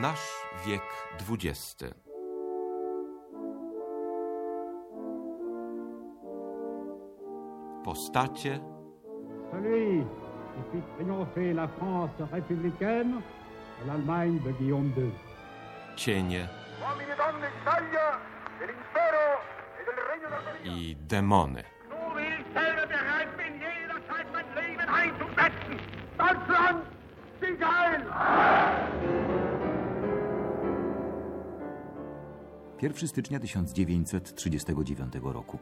Nasz wiek XX. Postacie, Celui qui fit triompher la France républicaine à l'Allemagne de Guillaume II. cienie uomini e donne d'Italia, dell'impero e del regno d'Armonia. i demony. Deutschland, sieg ein! 1 stycznia 1939 roku.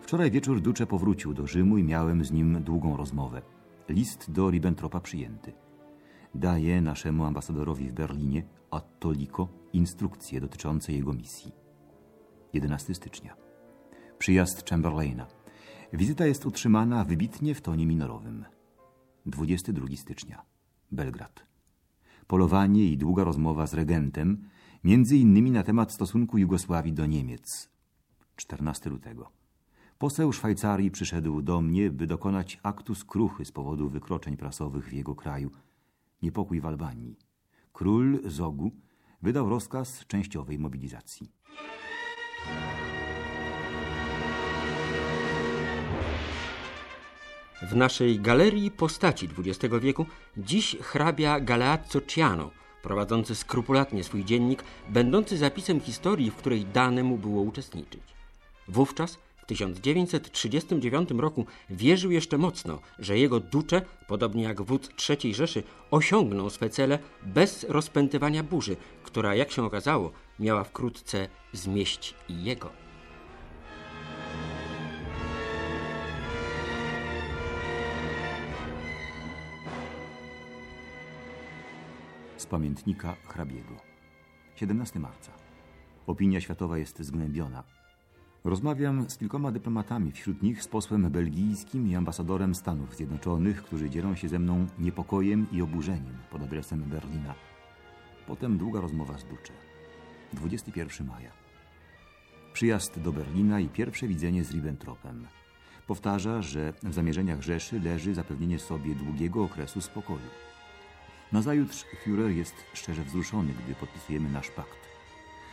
Wczoraj wieczór Duce powrócił do Rzymu i miałem z nim długą rozmowę. List do Ribbentropa przyjęty. Daje naszemu ambasadorowi w Berlinie, Attoliko, instrukcje dotyczące jego misji. 11 stycznia. Przyjazd Chamberlaina. Wizyta jest utrzymana wybitnie w tonie minorowym. 22 stycznia. Belgrad. Polowanie i długa rozmowa z regentem, między innymi na temat stosunku Jugosławii do Niemiec. 14 lutego. Poseł Szwajcarii przyszedł do mnie, by dokonać aktu skruchy z powodu wykroczeń prasowych w jego kraju. Niepokój w Albanii. Król Zogu wydał rozkaz częściowej mobilizacji. W naszej galerii postaci XX wieku dziś hrabia Galeazzo Ciano, prowadzący skrupulatnie swój dziennik, będący zapisem historii, w której dane mu było uczestniczyć. Wówczas, w 1939 roku, wierzył jeszcze mocno, że jego ducze, podobnie jak wódz III Rzeszy, osiągną swe cele bez rozpętywania burzy, która, jak się okazało, miała wkrótce zmieść i jego. Pamiętnika hrabiego. 17 marca. Opinia światowa jest zgnębiona. Rozmawiam z kilkoma dyplomatami, wśród nich z posłem belgijskim i ambasadorem Stanów Zjednoczonych, którzy dzielą się ze mną niepokojem i oburzeniem pod adresem Berlina. Potem długa rozmowa z Ducze. 21 maja. Przyjazd do Berlina i pierwsze widzenie z Ribbentropem. Powtarza, że w zamierzeniach Rzeszy leży zapewnienie sobie długiego okresu spokoju. Nazajutrz Führer jest szczerze wzruszony, gdy podpisujemy nasz pakt.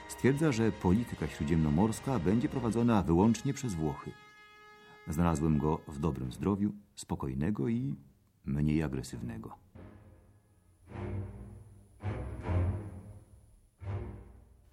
Stwierdza, że polityka śródziemnomorska będzie prowadzona wyłącznie przez Włochy. Znalazłem go w dobrym zdrowiu, spokojnego i mniej agresywnego.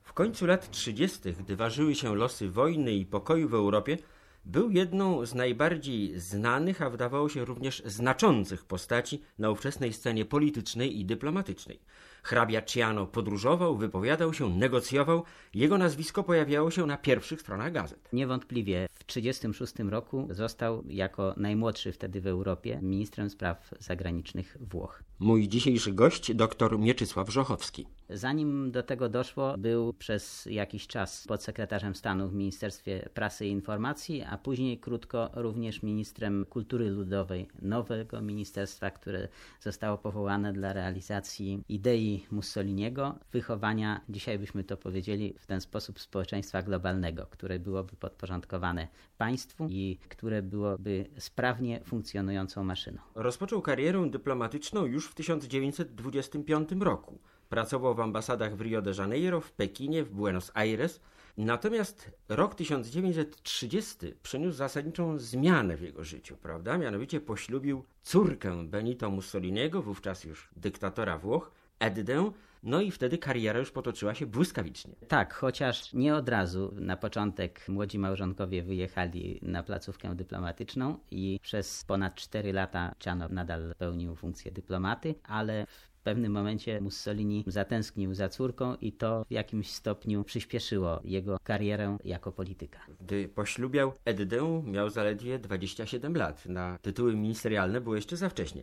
W końcu lat 30., gdy ważyły się losy wojny i pokoju w Europie, był jedną z najbardziej znanych, a wydawało się również znaczących postaci na ówczesnej scenie politycznej i dyplomatycznej. Hrabia Ciano podróżował, wypowiadał się, negocjował. Jego nazwisko pojawiało się na pierwszych stronach gazet. Niewątpliwie w 1936 roku został jako najmłodszy wtedy w Europie ministrem spraw zagranicznych Włoch. Mój dzisiejszy gość, dr Mieczysław Żochowski. Zanim do tego doszło, był przez jakiś czas podsekretarzem stanu w Ministerstwie Prasy i Informacji, a później krótko również ministrem kultury ludowej nowego ministerstwa, które zostało powołane dla realizacji idei Mussoliniego, wychowania, dzisiaj byśmy to powiedzieli w ten sposób, społeczeństwa globalnego, które byłoby podporządkowane państwu i które byłoby sprawnie funkcjonującą maszyną. Rozpoczął karierę dyplomatyczną już w 1925 roku. Pracował w ambasadach w Rio de Janeiro, w Pekinie, w Buenos Aires. Natomiast rok 1930 przyniósł zasadniczą zmianę w jego życiu, prawda? Mianowicie poślubił córkę Benito Mussoliniego, wówczas już dyktatora Włoch, Eddę, no i wtedy kariera już potoczyła się błyskawicznie. Tak, chociaż nie od razu. Na początek młodzi małżonkowie wyjechali na placówkę dyplomatyczną i przez ponad 4 lata Ciano nadal pełnił funkcję dyplomaty, ale w pewnym momencie Mussolini zatęsknił za córką i to w jakimś stopniu przyspieszyło jego karierę jako polityka. Gdy poślubiał Eddę, miał zaledwie 27 lat. Na tytuły ministerialne było jeszcze za wcześnie.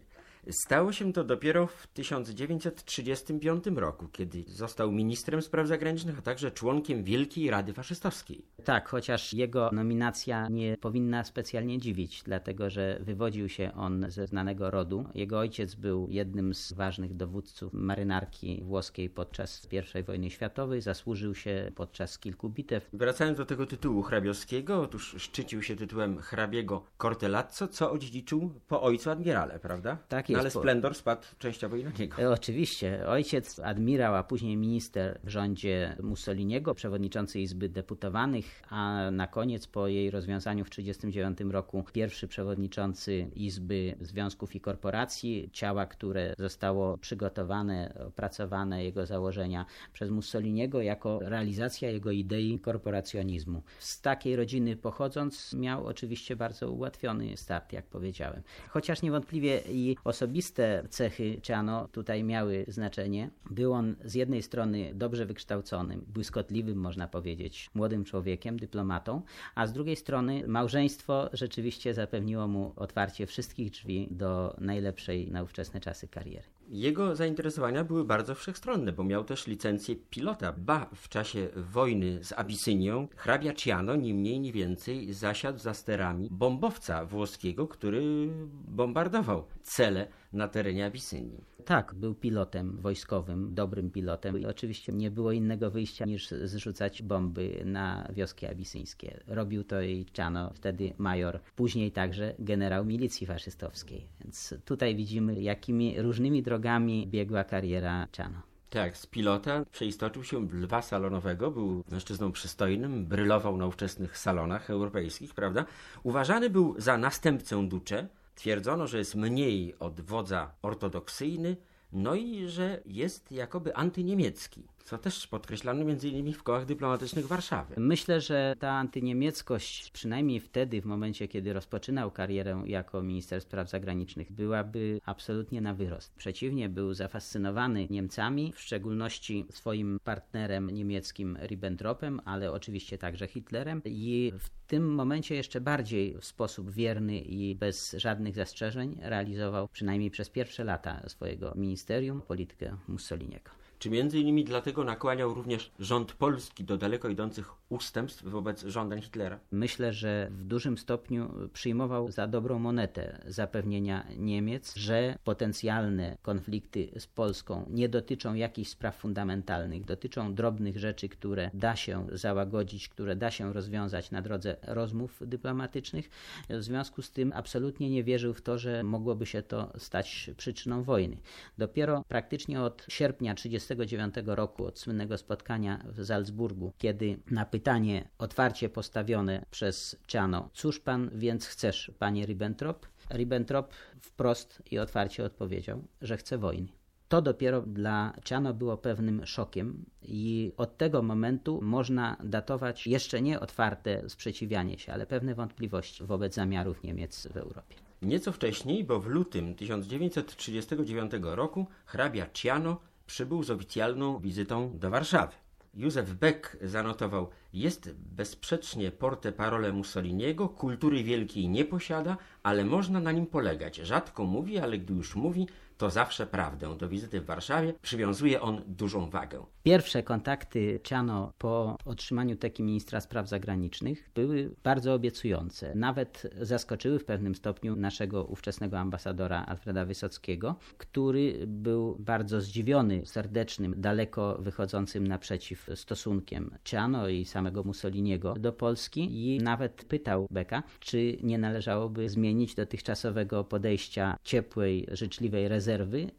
Stało się to dopiero w 1935 roku, kiedy został ministrem spraw zagranicznych, a także członkiem Wielkiej Rady Faszystowskiej. Tak, chociaż jego nominacja nie powinna specjalnie dziwić, dlatego że wywodził się on ze znanego rodu. Jego ojciec był jednym z ważnych dowódców marynarki włoskiej podczas I wojny światowej, zasłużył się podczas kilku bitew. Wracając do tego tytułu hrabiowskiego, otóż szczycił się tytułem hrabiego Cortelazzo, co odziedziczył po ojcu admirale, prawda? Tak Tak jest. Ale splendor spadł częściowo i na niego. E, Oczywiście. Ojciec admirał, a później minister w rządzie Mussoliniego, przewodniczący Izby Deputowanych, a na koniec po jej rozwiązaniu w 1939 roku pierwszy przewodniczący Izby Związków i Korporacji, ciała, które zostało przygotowane, opracowane, jego założenia przez Mussoliniego jako realizacja jego idei korporacjonizmu. Z takiej rodziny pochodząc miał oczywiście bardzo ułatwiony start, jak powiedziałem. Chociaż niewątpliwie i osobiste cechy Ciano tutaj miały znaczenie. Był on z jednej strony dobrze wykształconym, błyskotliwym, można powiedzieć, młodym człowiekiem, dyplomatą, a z drugiej strony małżeństwo rzeczywiście zapewniło mu otwarcie wszystkich drzwi do najlepszej na ówczesne czasy kariery. Jego zainteresowania były bardzo wszechstronne, bo miał też licencję pilota. Ba, w czasie wojny z Abisynią hrabia Ciano ni mniej ni więcej zasiadł za sterami bombowca włoskiego, który bombardował cele na terenie Abysynii. Tak, był pilotem wojskowym, dobrym pilotem i oczywiście nie było innego wyjścia niż zrzucać bomby na wioski abisyńskie. Robił to i Czano, wtedy major, później także generał milicji faszystowskiej. Więc tutaj widzimy, jakimi różnymi drogami biegła kariera Czano. Tak, z pilota przeistoczył się w lwa salonowego, był mężczyzną przystojnym, brylował na ówczesnych salonach europejskich, prawda? Uważany był za następcę Duce. Twierdzono, że jest mniej od wodza ortodoksyjny, no i że jest jakoby antyniemiecki, co też podkreślano innymi w kołach dyplomatycznych Warszawy. Myślę, że ta antyniemieckość, przynajmniej wtedy, w momencie, kiedy rozpoczynał karierę jako minister spraw zagranicznych, byłaby absolutnie na wyrost. Przeciwnie, był zafascynowany Niemcami, w szczególności swoim partnerem niemieckim Ribbentropem, ale oczywiście także Hitlerem i w tym momencie jeszcze bardziej w sposób wierny i bez żadnych zastrzeżeń realizował przynajmniej przez pierwsze lata swojego ministerium politykę Mussoliniego. Czy między innymi dlatego nakłaniał również rząd polski do daleko idących ustępstw wobec żądań Hitlera? Myślę, że w dużym stopniu przyjmował za dobrą monetę zapewnienia Niemiec, że potencjalne konflikty z Polską nie dotyczą jakichś spraw fundamentalnych, dotyczą drobnych rzeczy, które da się załagodzić, które da się rozwiązać na drodze rozmów dyplomatycznych. W związku z tym absolutnie nie wierzył w to, że mogłoby się to stać przyczyną wojny. Dopiero praktycznie od sierpnia 1939 roku, od słynnego spotkania w Salzburgu, kiedy na pytanie otwarcie postawione przez Ciano, cóż pan więc chcesz, panie Ribbentrop? Ribbentrop wprost i otwarcie odpowiedział, że chce wojny. To dopiero dla Ciano było pewnym szokiem i od tego momentu można datować jeszcze nie otwarte sprzeciwianie się, ale pewne wątpliwości wobec zamiarów Niemiec w Europie. Nieco wcześniej, bo w lutym 1939 roku hrabia Ciano przybył z oficjalną wizytą do Warszawy. Józef Beck zanotował, jest bezsprzecznie porte parole Mussoliniego, kultury wielkiej nie posiada, ale można na nim polegać. Rzadko mówi, ale gdy już mówi, to zawsze prawdę. Do wizyty w Warszawie przywiązuje on dużą wagę. Pierwsze kontakty Ciano po otrzymaniu teki ministra spraw zagranicznych były bardzo obiecujące. Nawet zaskoczyły w pewnym stopniu naszego ówczesnego ambasadora Alfreda Wysockiego, który był bardzo zdziwiony serdecznym, daleko wychodzącym naprzeciw stosunkiem Ciano i samego Mussoliniego do Polski i nawet pytał Beka, czy nie należałoby zmienić dotychczasowego podejścia ciepłej, życzliwej rezerwy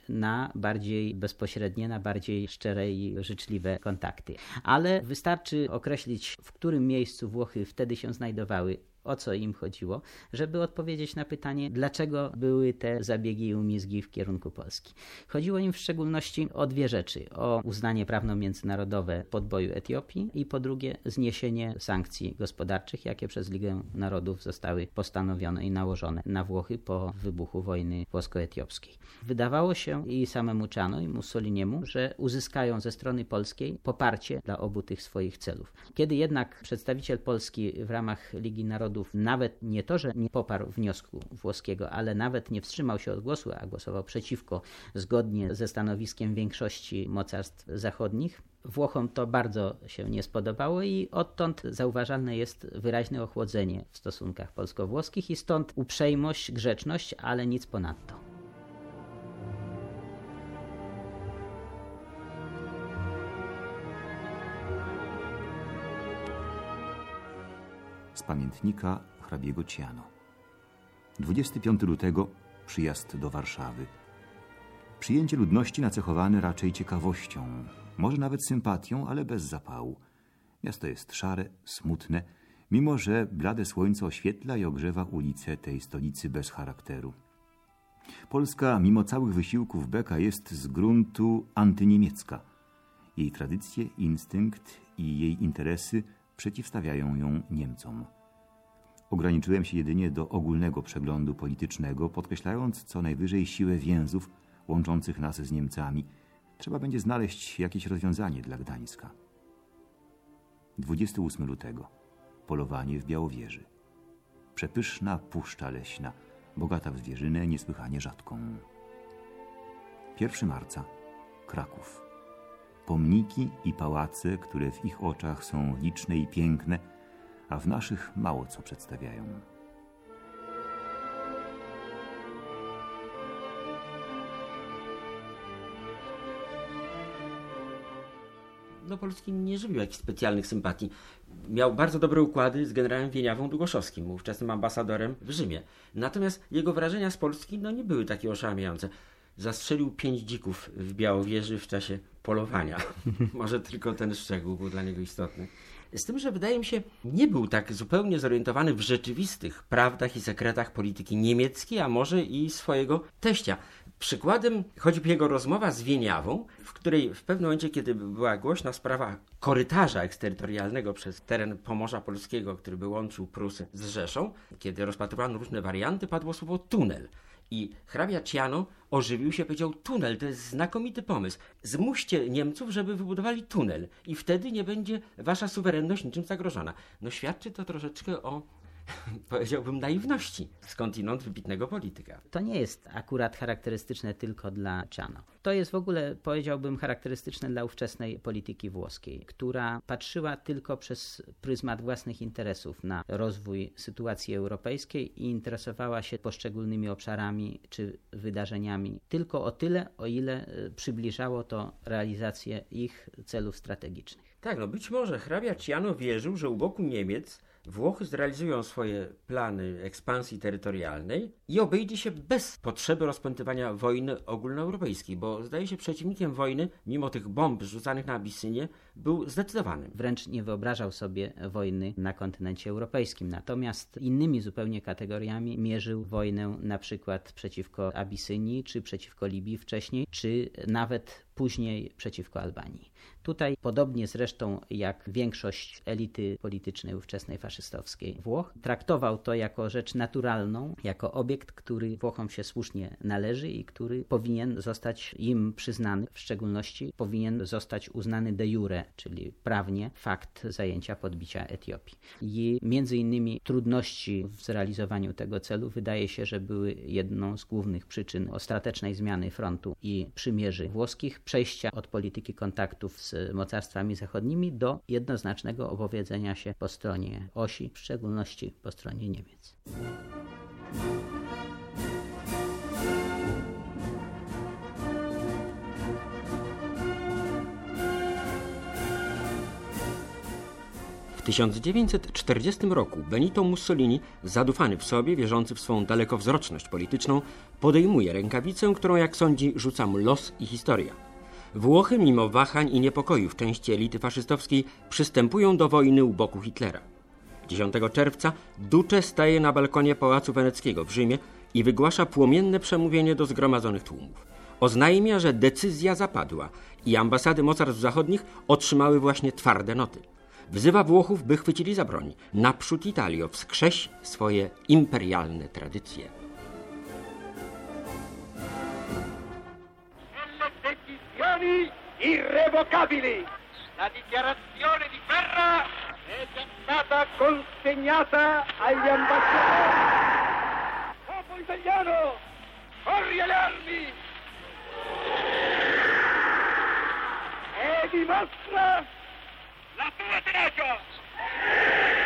na bardziej bezpośrednie, na bardziej szczere i życzliwe kontakty. Ale wystarczy określić, w którym miejscu Włochy wtedy się znajdowały, o co im chodziło, żeby odpowiedzieć na pytanie, dlaczego były te zabiegi i umizgi w kierunku Polski. Chodziło im w szczególności o dwie rzeczy: o uznanie prawno-międzynarodowe podboju Etiopii i po drugie zniesienie sankcji gospodarczych, jakie przez Ligę Narodów zostały postanowione i nałożone na Włochy po wybuchu wojny włosko-etiopskiej. Wydawało się i samemu Czano, i Mussoliniemu, że uzyskają ze strony polskiej poparcie dla obu tych swoich celów. Kiedy jednak przedstawiciel Polski w ramach Ligi Narodów nawet nie to, że nie poparł wniosku włoskiego, ale nawet nie wstrzymał się od głosu, a głosował przeciwko, zgodnie ze stanowiskiem większości mocarstw zachodnich. Włochom to bardzo się nie spodobało i odtąd zauważalne jest wyraźne ochłodzenie w stosunkach polsko-włoskich i stąd uprzejmość, grzeczność, ale nic ponadto. Pamiętnika hrabiego Ciano. 25 lutego przyjazd do Warszawy. Przyjęcie ludności nacechowane raczej ciekawością, może nawet sympatią, ale bez zapału. Miasto jest szare, smutne, mimo że blade słońce oświetla i ogrzewa ulice tej stolicy bez charakteru. Polska, mimo całych wysiłków Beka, jest z gruntu antyniemiecka. Jej tradycje, instynkt i jej interesy przeciwstawiają ją Niemcom. Ograniczyłem się jedynie do ogólnego przeglądu politycznego, podkreślając co najwyżej siłę więzów łączących nas z Niemcami. Trzeba będzie znaleźć jakieś rozwiązanie dla Gdańska. 28 lutego. Polowanie w Białowieży. Przepyszna puszcza leśna, bogata w zwierzynę niesłychanie rzadką. 1 marca. Kraków. Pomniki i pałace, które w ich oczach są liczne i piękne, a w naszych mało co przedstawiają. do Polski nie żywił jakichś specjalnych sympatii. Miał bardzo dobre układy z generałem Wieniawą Długoszowskim, ówczesnym ambasadorem w Rzymie. Natomiast jego wrażenia z Polski no, nie były takie oszałamiające. Zastrzelił pięć dzików w Białowieży w czasie polowania. Może tylko ten szczegół był dla niego istotny. Z tym, że wydaje mi się, nie był tak zupełnie zorientowany w rzeczywistych prawdach i sekretach polityki niemieckiej, a może i swojego teścia. Przykładem choćby jego rozmowa z Wieniawą, w której w pewnym momencie, kiedy była głośna sprawa korytarza eksterytorialnego przez teren Pomorza Polskiego, który by łączył Prusy z Rzeszą, kiedy rozpatrywano różne warianty, padło słowo tunel. I hrabia Ciano ożywił się, powiedział: Tunel to jest znakomity pomysł. Zmuście Niemców, żeby wybudowali tunel, i wtedy nie będzie wasza suwerenność niczym zagrożona. No świadczy to troszeczkę o powiedziałbym, naiwności skądinąd wybitnego polityka. To nie jest akurat charakterystyczne tylko dla Ciano. To jest w ogóle, powiedziałbym, charakterystyczne dla ówczesnej polityki włoskiej, która patrzyła tylko przez pryzmat własnych interesów na rozwój sytuacji europejskiej i interesowała się poszczególnymi obszarami czy wydarzeniami tylko o tyle, o ile e, przybliżało to realizację ich celów strategicznych. Tak, no być może hrabia Ciano wierzył, że u boku Niemiec Włochy zrealizują swoje plany ekspansji terytorialnej i obejdzie się bez potrzeby rozpętywania wojny ogólnoeuropejskiej, bo zdaje się przeciwnikiem wojny, mimo tych bomb rzucanych na Abysynię, był zdecydowany. Wręcz nie wyobrażał sobie wojny na kontynencie europejskim. Natomiast innymi zupełnie kategoriami mierzył wojnę na przykład przeciwko Abysynii, czy przeciwko Libii wcześniej, czy nawet później przeciwko Albanii. Tutaj, podobnie zresztą jak większość elity politycznej ówczesnej faszystowskiej Włoch, traktował to jako rzecz naturalną, jako obiekt, który Włochom się słusznie należy i który powinien zostać im przyznany, w szczególności powinien zostać uznany de jure, czyli prawnie, fakt zajęcia podbicia Etiopii. I między innymi trudności w zrealizowaniu tego celu wydaje się, że były jedną z głównych przyczyn ostatecznej zmiany frontu i przymierzy włoskich, przejścia od polityki kontaktów z mocarstwami zachodnimi do jednoznacznego opowiedzenia się po stronie osi, w szczególności po stronie Niemiec. W 1940 roku Benito Mussolini, zadufany w sobie, wierzący w swą dalekowzroczność polityczną, podejmuje rękawicę, którą, jak sądzi, rzuca mu los i historia. Włochy, mimo wahań i niepokojów części elity faszystowskiej, przystępują do wojny u boku Hitlera. 10 czerwca Duce staje na balkonie Pałacu Weneckiego w Rzymie i wygłasza płomienne przemówienie do zgromadzonych tłumów. Oznajmia, że decyzja zapadła i ambasady mocarstw zachodnich otrzymały właśnie twarde noty. Wzywa Włochów, by chwycili za broń. Naprzód Italio, wskrześ swoje imperialne tradycje. Decisioni irrevocabili. La dichiarazione di guerra è già stata consegnata agli ambasciatori. Popolo italiano, corri alle armi! E dimostra la tua tenacia!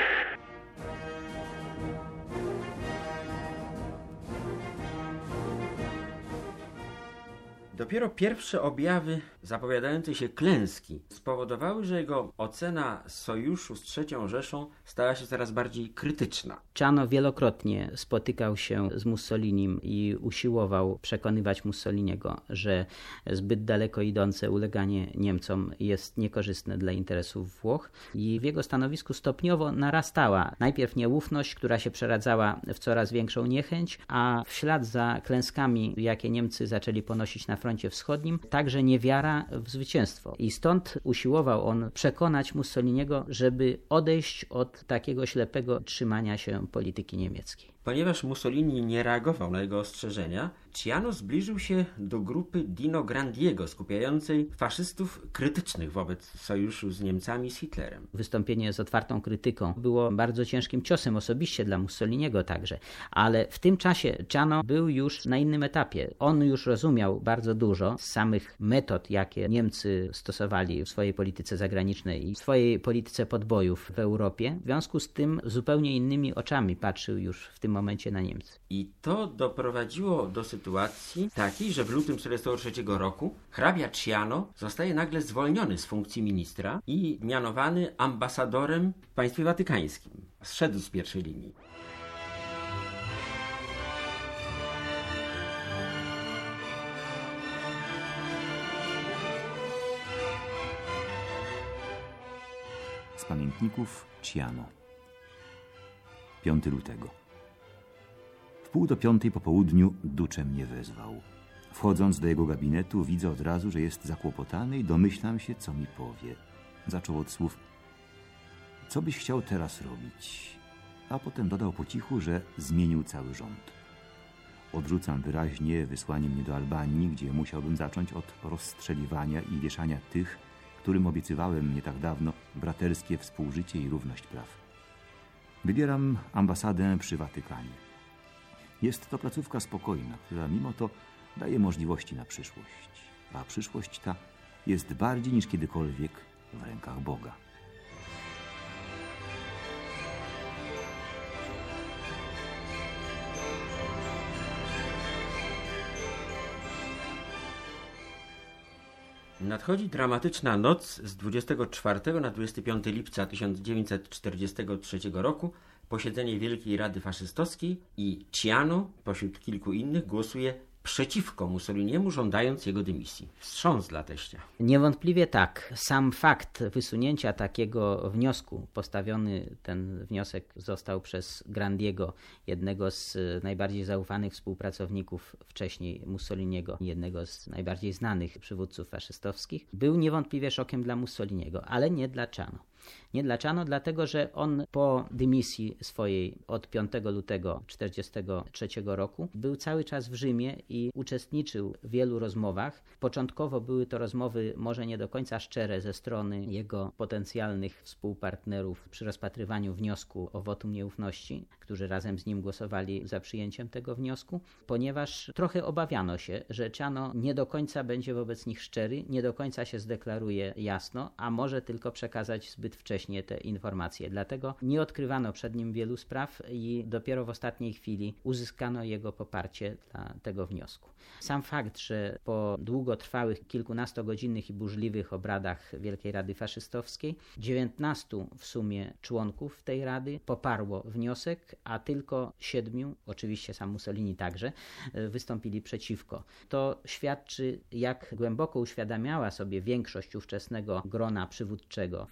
Dopiero pierwsze objawy zapowiadające się klęski spowodowały, że jego ocena sojuszu z trzecią Rzeszą stała się coraz bardziej krytyczna. Ciano wielokrotnie spotykał się z Mussolinim i usiłował przekonywać Mussoliniego, że zbyt daleko idące uleganie Niemcom jest niekorzystne dla interesów Włoch i w jego stanowisku stopniowo narastała najpierw nieufność, która się przeradzała w coraz większą niechęć, a w ślad za klęskami, jakie Niemcy zaczęli ponosić na froncie wschodnim, także niewiara w zwycięstwo. I stąd usiłował on przekonać Mussoliniego, żeby odejść od takiego ślepego trzymania się polityki niemieckiej. Ponieważ Mussolini nie reagował na jego ostrzeżenia, Ciano zbliżył się do grupy Dino Grandiego, skupiającej faszystów krytycznych wobec sojuszu z Niemcami z Hitlerem. Wystąpienie z otwartą krytyką było bardzo ciężkim ciosem osobiście dla Mussoliniego także, ale w tym czasie Ciano był już na innym etapie. On już rozumiał bardzo dużo z samych metod, jakie Niemcy stosowali w swojej polityce zagranicznej i w swojej polityce podbojów w Europie. W związku z tym zupełnie innymi oczami patrzył już w tym momencie na Niemcy. I to doprowadziło do sytuacji takiej, że w lutym 1943 roku hrabia Ciano zostaje nagle zwolniony z funkcji ministra i mianowany ambasadorem w państwie watykańskim. Zszedł z pierwszej linii. Z pamiętników Ciano. 5 lutego. W pół do piątej po południu Ducze mnie wezwał. Wchodząc do jego gabinetu, widzę od razu, że jest zakłopotany i domyślam się, co mi powie. Zaczął od słów: Co byś chciał teraz robić? A potem dodał po cichu, że zmienił cały rząd. Odrzucam wyraźnie wysłanie mnie do Albanii, gdzie musiałbym zacząć od rozstrzeliwania i wieszania tych, którym obiecywałem nie tak dawno braterskie współżycie i równość praw. Wybieram ambasadę przy Watykanie. Jest to placówka spokojna, która mimo to daje możliwości na przyszłość. A przyszłość ta jest bardziej niż kiedykolwiek w rękach Boga. Nadchodzi dramatyczna noc z 24 na 25 lipca 1943 roku. Posiedzenie Wielkiej Rady Faszystowskiej i Ciano, pośród kilku innych, głosuje przeciwko Mussoliniemu, żądając jego dymisji. Wstrząs dla teścia. Niewątpliwie tak. Sam fakt wysunięcia takiego wniosku, postawiony ten wniosek został przez Grandiego, jednego z najbardziej zaufanych współpracowników wcześniej Mussoliniego, jednego z najbardziej znanych przywódców faszystowskich, był niewątpliwie szokiem dla Mussoliniego, ale nie dla Ciano. Nie dla Ciano, dlatego że on po dymisji swojej od 5 lutego 1943 roku był cały czas w Rzymie i uczestniczył w wielu rozmowach. Początkowo były to rozmowy może nie do końca szczere ze strony jego potencjalnych współpartnerów przy rozpatrywaniu wniosku o wotum nieufności, którzy razem z nim głosowali za przyjęciem tego wniosku, ponieważ trochę obawiano się, że Ciano nie do końca będzie wobec nich szczery, nie do końca się zdeklaruje jasno, a może tylko przekazać zbyt wcześnie te informacje. Dlatego nie odkrywano przed nim wielu spraw i dopiero w ostatniej chwili uzyskano jego poparcie dla tego wniosku. Sam fakt, że po długotrwałych, kilkunastogodzinnych i burzliwych obradach Wielkiej Rady Faszystowskiej 19 w sumie członków tej rady poparło wniosek, a tylko siedmiu, oczywiście sam Mussolini także, wystąpili przeciwko. To świadczy, jak głęboko uświadamiała sobie większość ówczesnego grona przywódczego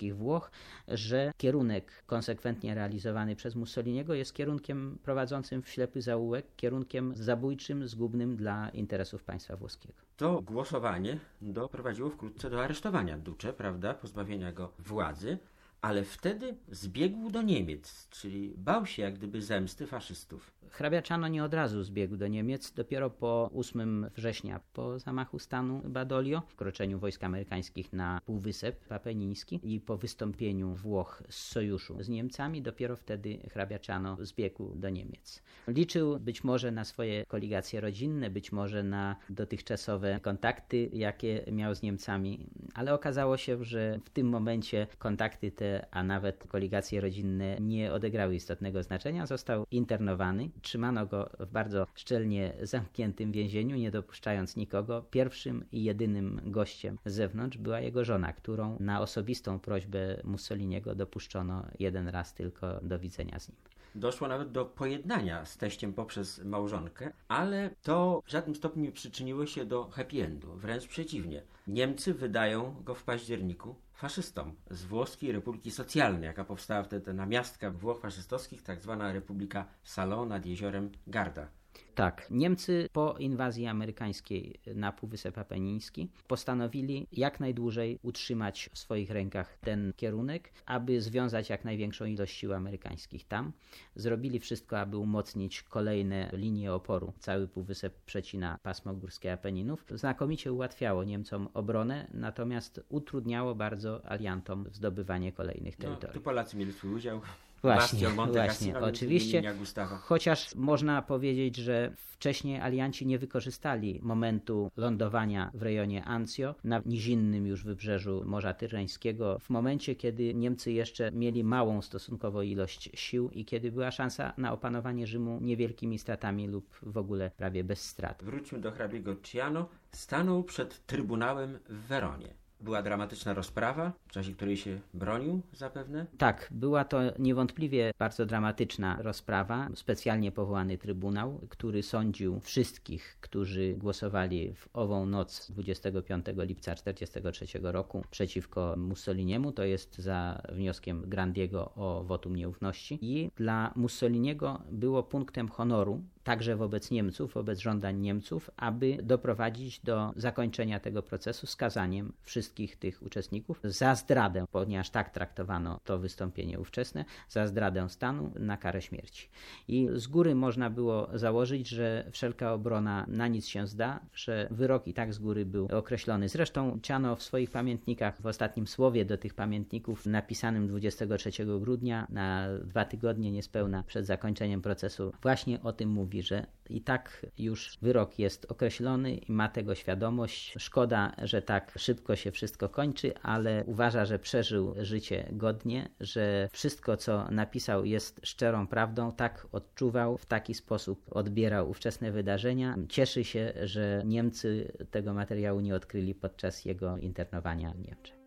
faszystowskich Włoch, że kierunek konsekwentnie realizowany przez Mussoliniego jest kierunkiem prowadzącym w ślepy zaułek, kierunkiem zabójczym, zgubnym dla interesów państwa włoskiego. To głosowanie doprowadziło wkrótce do aresztowania Duce, prawda, pozbawienia go władzy, ale wtedy zbiegł do Niemiec, czyli bał się jak gdyby zemsty faszystów. Hrabia Ciano nie od razu zbiegł do Niemiec, dopiero po 8 września, po zamachu stanu Badolio, wkroczeniu wojsk amerykańskich na Półwysep Papeniński i po wystąpieniu Włoch z sojuszu z Niemcami, dopiero wtedy hrabia Ciano zbiegł do Niemiec. Liczył być może na swoje koligacje rodzinne, być może na dotychczasowe kontakty, jakie miał z Niemcami, ale okazało się, że w tym momencie kontakty te, a nawet koligacje rodzinne nie odegrały istotnego znaczenia. Został internowany Trzymano go w bardzo szczelnie zamkniętym więzieniu, nie dopuszczając nikogo. Pierwszym i jedynym gościem z zewnątrz była jego żona, którą na osobistą prośbę Mussoliniego dopuszczono jeden raz tylko do widzenia z nim. Doszło nawet do pojednania z teściem poprzez małżonkę, ale to w żadnym stopniu nie przyczyniło się do happy endu. Wręcz przeciwnie. Niemcy wydają go w październiku faszystom z Włoskiej Republiki Socjalnej, jaka powstała wtedy na miastkach Włoch faszystowskich, tak zwana Republika Salon nad jeziorem Garda. Tak, Niemcy po inwazji amerykańskiej na Półwysep Apeniński postanowili jak najdłużej utrzymać w swoich rękach ten kierunek, aby związać jak największą ilość sił amerykańskich tam. Zrobili wszystko, aby umocnić kolejne linie oporu. Cały Półwysep przecina pasmo górskie Apeninów. Znakomicie ułatwiało Niemcom obronę, natomiast utrudniało bardzo aliantom zdobywanie kolejnych No, terytoriów. tu Polacy mieli swój udział. Właśnie, właśnie, oczywiście. Chociaż można powiedzieć, że wcześniej alianci nie wykorzystali momentu lądowania w rejonie Anzio na nizinnym już wybrzeżu Morza Tyrreńskiego, w momencie, kiedy Niemcy jeszcze mieli małą stosunkowo ilość sił i kiedy była szansa na opanowanie Rzymu niewielkimi stratami lub w ogóle prawie bez strat. Wróćmy do hrabiego Ciano. Stanął przed Trybunałem w Weronie. Była dramatyczna rozprawa, w czasie której się bronił zapewne. Tak, była to niewątpliwie bardzo dramatyczna rozprawa. Specjalnie powołany trybunał, który sądził wszystkich, którzy głosowali w ową noc 25 lipca 1943 roku przeciwko Mussoliniemu, to jest za wnioskiem Grandiego o wotum nieufności. I dla Mussoliniego było punktem honoru także wobec Niemców, wobec żądań Niemców, aby doprowadzić do zakończenia tego procesu skazaniem wszystkich tych uczestników za zdradę, ponieważ tak traktowano to wystąpienie ówczesne, za zdradę stanu na karę śmierci. I z góry można było założyć, że wszelka obrona na nic się zda, że wyrok i tak z góry był określony. Zresztą Ciano w swoich pamiętnikach, w ostatnim słowie do tych pamiętników, napisanym 23 grudnia, na dwa tygodnie niespełna przed zakończeniem procesu, właśnie o tym mówi, że i tak już wyrok jest określony i ma tego świadomość. Szkoda, że tak szybko się wszystko kończy, ale uważa, że przeżył życie godnie, że wszystko, co napisał, jest szczerą prawdą. Tak odczuwał, w taki sposób odbierał ówczesne wydarzenia. Cieszy się, że Niemcy tego materiału nie odkryli podczas jego internowania w Niemczech.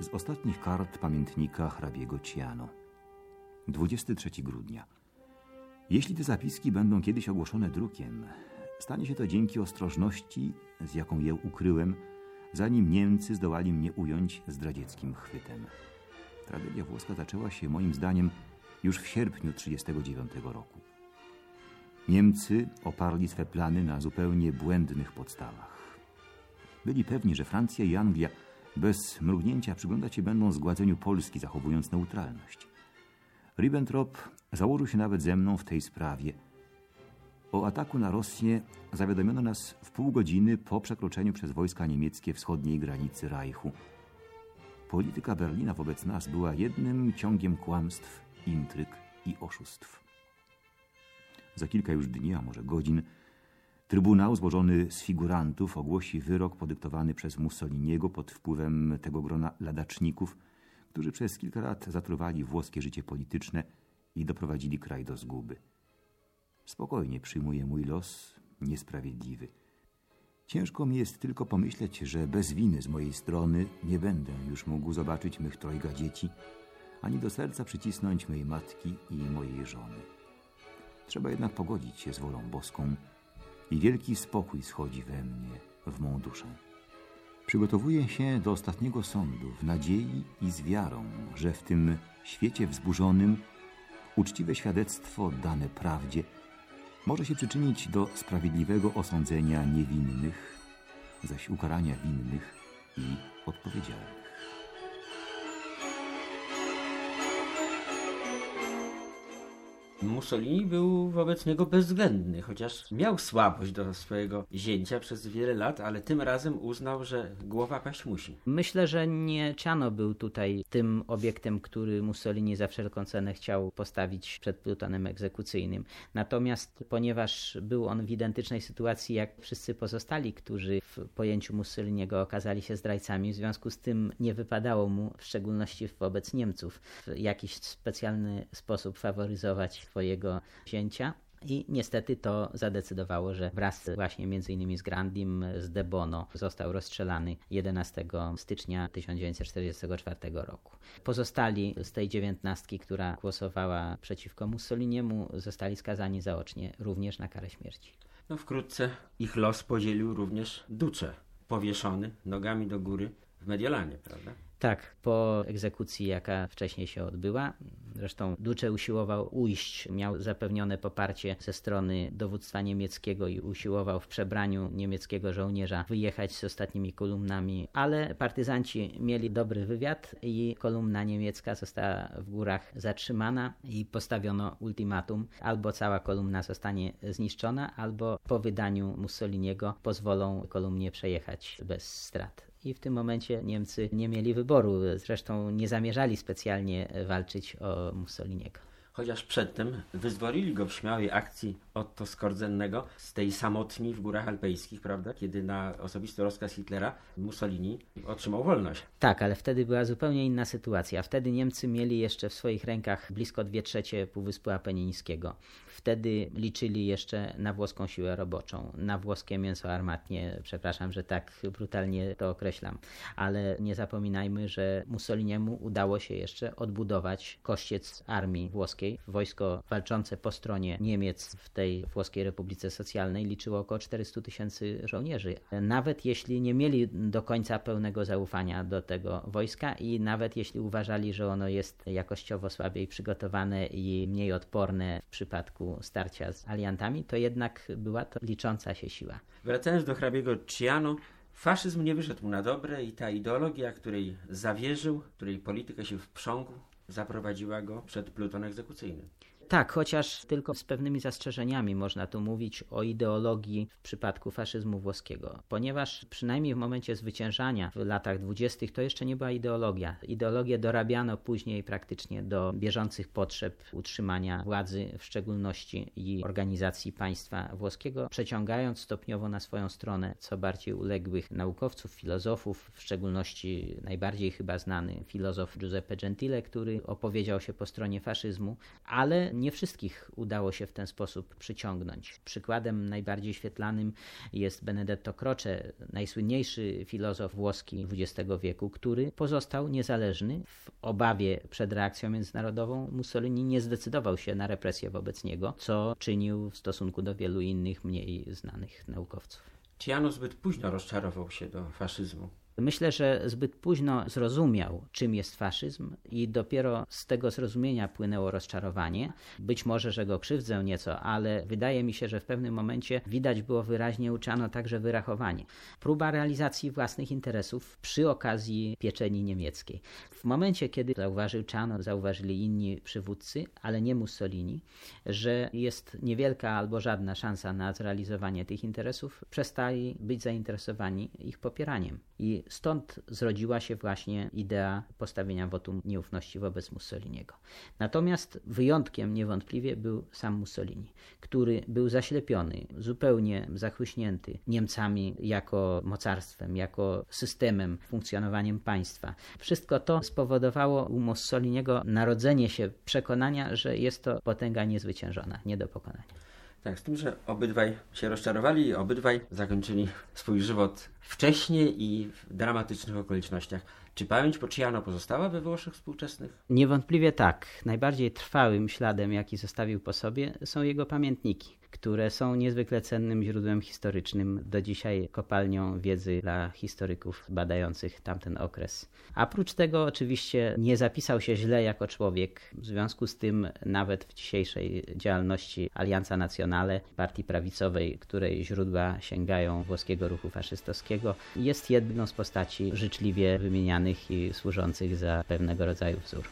Z ostatnich kart pamiętnika hrabiego Ciano. 23 grudnia. Jeśli te zapiski będą kiedyś ogłoszone drukiem, stanie się to dzięki ostrożności, z jaką je ukryłem, zanim Niemcy zdołali mnie ująć zdradzieckim chwytem. Tragedia włoska zaczęła się, moim zdaniem, już w sierpniu 1939 roku. Niemcy oparli swe plany na zupełnie błędnych podstawach. Byli pewni, że Francja i Anglia bez mrugnięcia przyglądać się będą zgładzeniu Polski, zachowując neutralność. Ribbentrop założył się nawet ze mną w tej sprawie. O ataku na Rosję zawiadomiono nas w pół godziny po przekroczeniu przez wojska niemieckie wschodniej granicy Reichu. Polityka Berlina wobec nas była jednym ciągiem kłamstw, intryg i oszustw. Za kilka już dni, a może godzin, Trybunał złożony z figurantów ogłosi wyrok podyktowany przez Mussoliniego pod wpływem tego grona ladaczników, którzy przez kilka lat zatruwali włoskie życie polityczne i doprowadzili kraj do zguby. Spokojnie przyjmuję mój los, niesprawiedliwy. Ciężko mi jest tylko pomyśleć, że bez winy z mojej strony nie będę już mógł zobaczyć mych trojga dzieci, ani do serca przycisnąć mej matki i mojej żony. Trzeba jednak pogodzić się z wolą boską, i wielki spokój schodzi we mnie, w mą duszę. Przygotowuję się do ostatniego sądu w nadziei i z wiarą, że w tym świecie wzburzonym uczciwe świadectwo dane prawdzie może się przyczynić do sprawiedliwego osądzenia niewinnych, zaś ukarania winnych i odpowiedzialnych. Mussolini był wobec niego bezwzględny, chociaż miał słabość do swojego zięcia przez wiele lat, ale tym razem uznał, że głowa paść musi. Myślę, że nie Ciano był tutaj tym obiektem, który Mussolini za wszelką cenę chciał postawić przed plutonem egzekucyjnym. Natomiast ponieważ był on w identycznej sytuacji jak wszyscy pozostali, którzy w pojęciu Mussoliniego okazali się zdrajcami, w związku z tym nie wypadało mu, w szczególności wobec Niemców, w jakiś specjalny sposób faworyzować swojego zięcia. I niestety to zadecydowało, że wraz właśnie między innymi z Grandim, z De Bono został rozstrzelany 11 stycznia 1944 roku. Pozostali z tej dziewiętnastki, która głosowała przeciwko Mussoliniemu, zostali skazani zaocznie również na karę śmierci. No wkrótce ich los podzielił również Duce, powieszony nogami do góry w Mediolanie, prawda? Tak, po egzekucji, jaka wcześniej się odbyła. Zresztą Duce usiłował ujść, miał zapewnione poparcie ze strony dowództwa niemieckiego i usiłował w przebraniu niemieckiego żołnierza wyjechać z ostatnimi kolumnami, ale partyzanci mieli dobry wywiad i kolumna niemiecka została w górach zatrzymana i postawiono ultimatum: albo cała kolumna zostanie zniszczona, albo po wydaniu Mussoliniego pozwolą kolumnie przejechać bez strat i w tym momencie Niemcy nie mieli wyboru. Zresztą nie zamierzali specjalnie walczyć o Mussoliniego. Chociaż przedtem wyzwolili go w śmiałej akcji Otto Skordzennego z tej samotni w górach alpejskich, prawda? Kiedy na osobisty rozkaz Hitlera Mussolini otrzymał wolność. Tak, ale wtedy była zupełnie inna sytuacja. Wtedy Niemcy mieli jeszcze w swoich rękach blisko 2 trzecie Półwyspu Apenińskiego. Wtedy liczyli jeszcze na włoską siłę roboczą, na włoskie mięso armatnie. Przepraszam, że tak brutalnie to określam, ale nie zapominajmy, że Mussoliniemu udało się jeszcze odbudować kościec armii włoskiej. Wojsko walczące po stronie Niemiec w tej Włoskiej Republice Socjalnej liczyło około 400 tysięcy żołnierzy. Nawet jeśli nie mieli do końca pełnego zaufania do tego wojska i nawet jeśli uważali, że ono jest jakościowo słabiej przygotowane i mniej odporne w przypadku starcia z aliantami, to jednak była to licząca się siła. Wracając do hrabiego Ciano, faszyzm nie wyszedł mu na dobre i ta ideologia, której zawierzył, której politykę się wprzągł, zaprowadziła go przed pluton egzekucyjny. Tak, chociaż tylko z pewnymi zastrzeżeniami można tu mówić o ideologii w przypadku faszyzmu włoskiego, ponieważ przynajmniej w momencie zwyciężania w latach dwudziestych to jeszcze nie była ideologia. Ideologię dorabiano później praktycznie do bieżących potrzeb utrzymania władzy, w szczególności i organizacji państwa włoskiego, przeciągając stopniowo na swoją stronę co bardziej uległych naukowców, filozofów, w szczególności najbardziej chyba znany filozof Giuseppe Gentile, który opowiedział się po stronie faszyzmu, ale nie wszystkich udało się w ten sposób przyciągnąć. Przykładem najbardziej świetlanym jest Benedetto Croce, najsłynniejszy filozof włoski XX wieku, który pozostał niezależny. W obawie przed reakcją międzynarodową Mussolini nie zdecydował się na represję wobec niego, co czynił w stosunku do wielu innych mniej znanych naukowców. Ciano zbyt późno rozczarował się do faszyzmu. Myślę, że zbyt późno zrozumiał, czym jest faszyzm, i dopiero z tego zrozumienia płynęło rozczarowanie. Być może, że go krzywdzę nieco, ale wydaje mi się, że w pewnym momencie widać było wyraźnie uczano także wyrachowanie. Próba realizacji własnych interesów przy okazji pieczeni niemieckiej. W momencie, kiedy zauważył Czano, zauważyli inni przywódcy, ale nie Mussolini, że jest niewielka albo żadna szansa na zrealizowanie tych interesów, przestali być zainteresowani ich popieraniem. I stąd zrodziła się właśnie idea postawienia wotum nieufności wobec Mussoliniego. Natomiast wyjątkiem niewątpliwie był sam Mussolini, który był zaślepiony, zupełnie zachłyśnięty Niemcami jako mocarstwem, jako systemem, funkcjonowaniem państwa. Wszystko to spowodowało u Mussoliniego narodzenie się przekonania, że jest to potęga niezwyciężona, nie do pokonania. Tak, z tym, że obydwaj się rozczarowali i obydwaj zakończyli swój żywot wcześnie i w dramatycznych okolicznościach. Czy pamięć Pociano pozostała we Włoszech współczesnych? Niewątpliwie tak. Najbardziej trwałym śladem, jaki zostawił po sobie, są jego pamiętniki które są niezwykle cennym źródłem historycznym, do dzisiaj kopalnią wiedzy dla historyków badających tamten okres. A prócz tego oczywiście nie zapisał się źle jako człowiek, w związku z tym nawet w dzisiejszej działalności Alianza Nazionale, partii prawicowej, której źródła sięgają włoskiego ruchu faszystowskiego, jest jedną z postaci życzliwie wymienianych i służących za pewnego rodzaju wzór.